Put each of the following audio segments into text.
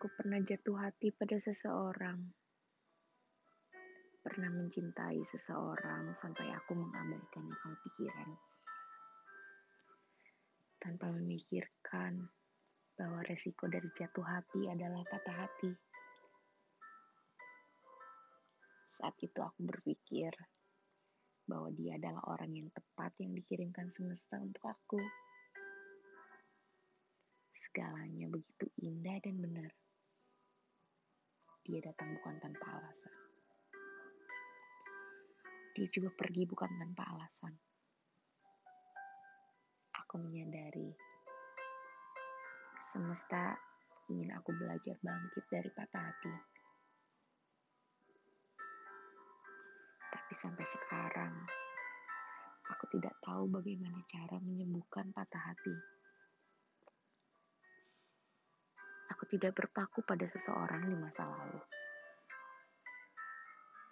Aku pernah jatuh hati pada seseorang. Pernah mencintai seseorang sampai aku mengabaikan akal pikiran. Tanpa memikirkan bahwa resiko dari jatuh hati adalah patah hati. Saat itu aku berpikir bahwa dia adalah orang yang tepat yang dikirimkan semesta untuk aku. Segalanya begitu indah dan benar. Dia datang bukan tanpa alasan. Dia juga pergi bukan tanpa alasan. Aku menyadari semesta ingin aku belajar bangkit dari patah hati. Tapi sampai sekarang, aku tidak tahu bagaimana cara menyembuhkan patah hati. Aku tidak berpaku pada seseorang di masa lalu.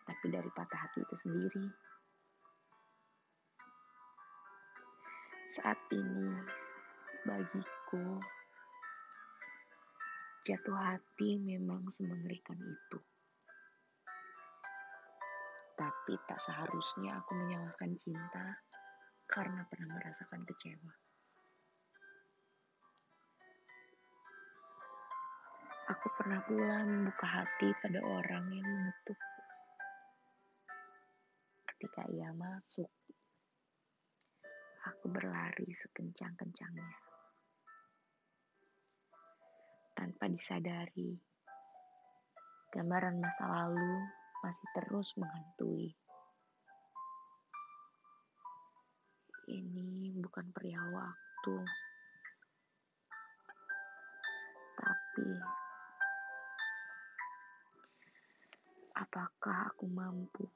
Tapi dari patah hati itu sendiri. Saat ini, bagiku, jatuh hati memang semengerikan itu. Tapi tak seharusnya aku menyalahkan cinta karena pernah merasakan kecewa. Aku pernah pula membuka hati pada orang yang menutup. Ketika ia masuk, aku berlari sekencang-kencangnya. Tanpa disadari, gambaran masa lalu masih terus menghantui. Ini bukan perihal waktu, tapi Apakah aku mampu